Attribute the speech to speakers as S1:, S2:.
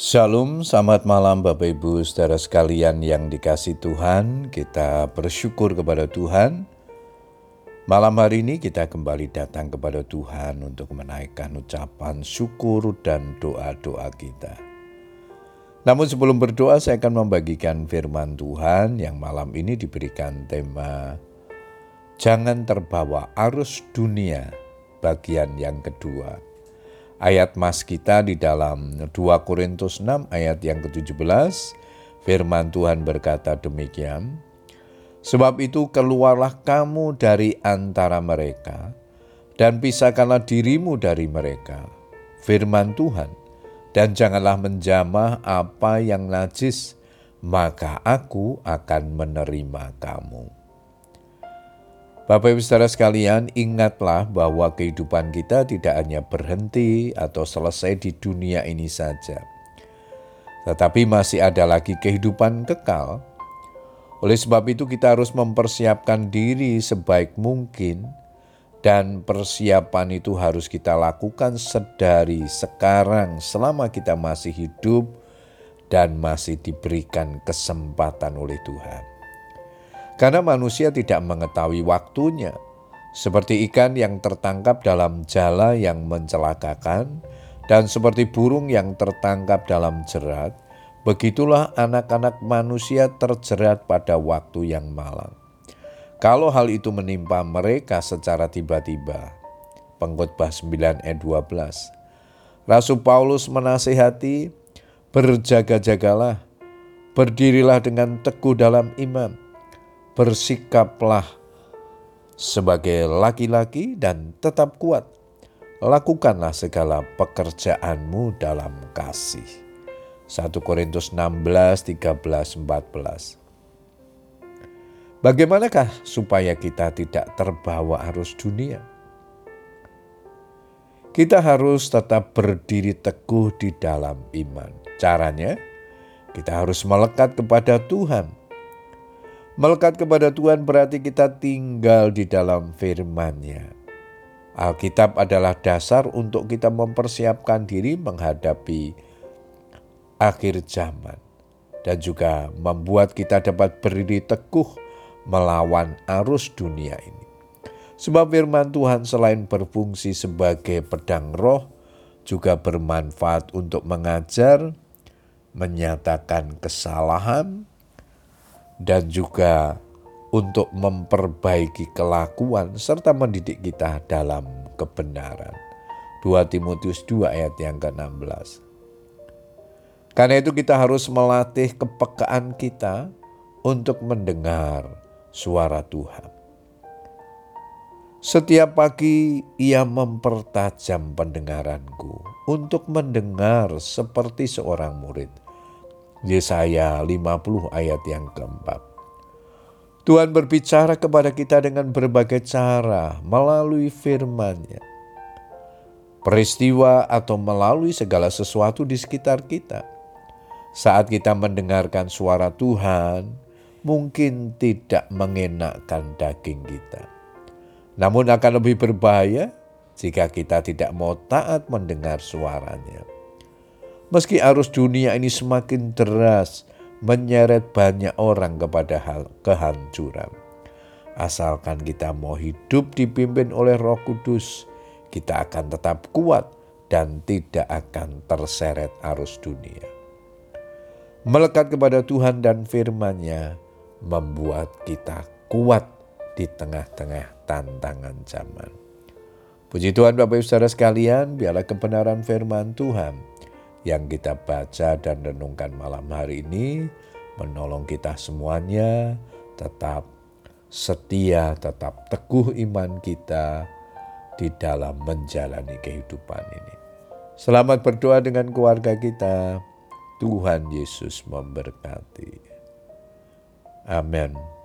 S1: Shalom, selamat malam Bapak Ibu saudara sekalian yang dikasih Tuhan. Kita bersyukur kepada Tuhan. Malam hari ini kita kembali datang kepada Tuhan untuk menaikkan ucapan syukur dan doa-doa kita. Namun sebelum berdoa saya akan membagikan firman Tuhan yang malam ini diberikan tema Jangan terbawa arus dunia bagian yang kedua ayat mas kita di dalam 2 Korintus 6 ayat yang ke-17, firman Tuhan berkata demikian, Sebab itu keluarlah kamu dari antara mereka, dan pisahkanlah dirimu dari mereka, firman Tuhan, dan janganlah menjamah apa yang najis, maka aku akan menerima kamu. Bapak Ibu Saudara sekalian, ingatlah bahwa kehidupan kita tidak hanya berhenti atau selesai di dunia ini saja. Tetapi masih ada lagi kehidupan kekal. Oleh sebab itu kita harus mempersiapkan diri sebaik mungkin dan persiapan itu harus kita lakukan sedari sekarang selama kita masih hidup dan masih diberikan kesempatan oleh Tuhan. Karena manusia tidak mengetahui waktunya, seperti ikan yang tertangkap dalam jala yang mencelakakan, dan seperti burung yang tertangkap dalam jerat, begitulah anak-anak manusia terjerat pada waktu yang malang. Kalau hal itu menimpa mereka secara tiba-tiba, pengkhotbah 9 ayat 12. Rasul Paulus menasihati, berjaga-jagalah, berdirilah dengan teguh dalam iman, bersikaplah sebagai laki-laki dan tetap kuat. Lakukanlah segala pekerjaanmu dalam kasih. 1 Korintus 16, 13, 14. Bagaimanakah supaya kita tidak terbawa arus dunia? Kita harus tetap berdiri teguh di dalam iman. Caranya, kita harus melekat kepada Tuhan Melekat kepada Tuhan berarti kita tinggal di dalam firman-Nya. Alkitab adalah dasar untuk kita mempersiapkan diri menghadapi akhir zaman dan juga membuat kita dapat berdiri teguh melawan arus dunia ini. Sebab firman Tuhan selain berfungsi sebagai pedang roh, juga bermanfaat untuk mengajar, menyatakan kesalahan, dan juga untuk memperbaiki kelakuan serta mendidik kita dalam kebenaran. 2 Timotius 2 ayat yang ke-16. Karena itu kita harus melatih kepekaan kita untuk mendengar suara Tuhan. Setiap pagi ia mempertajam pendengaranku untuk mendengar seperti seorang murid Yesaya 50 ayat yang keempat. Tuhan berbicara kepada kita dengan berbagai cara melalui firman-Nya. Peristiwa atau melalui segala sesuatu di sekitar kita. Saat kita mendengarkan suara Tuhan, mungkin tidak mengenakkan daging kita. Namun akan lebih berbahaya jika kita tidak mau taat mendengar suaranya. Meski arus dunia ini semakin deras, menyeret banyak orang kepada hal kehancuran. Asalkan kita mau hidup dipimpin oleh Roh Kudus, kita akan tetap kuat dan tidak akan terseret arus dunia. Melekat kepada Tuhan dan firman-Nya membuat kita kuat di tengah-tengah tantangan zaman. Puji Tuhan Bapak Ibu Saudara sekalian, biarlah kebenaran firman Tuhan yang kita baca dan renungkan malam hari ini menolong kita semuanya tetap setia, tetap teguh iman kita di dalam menjalani kehidupan ini. Selamat berdoa dengan keluarga kita. Tuhan Yesus memberkati. Amin.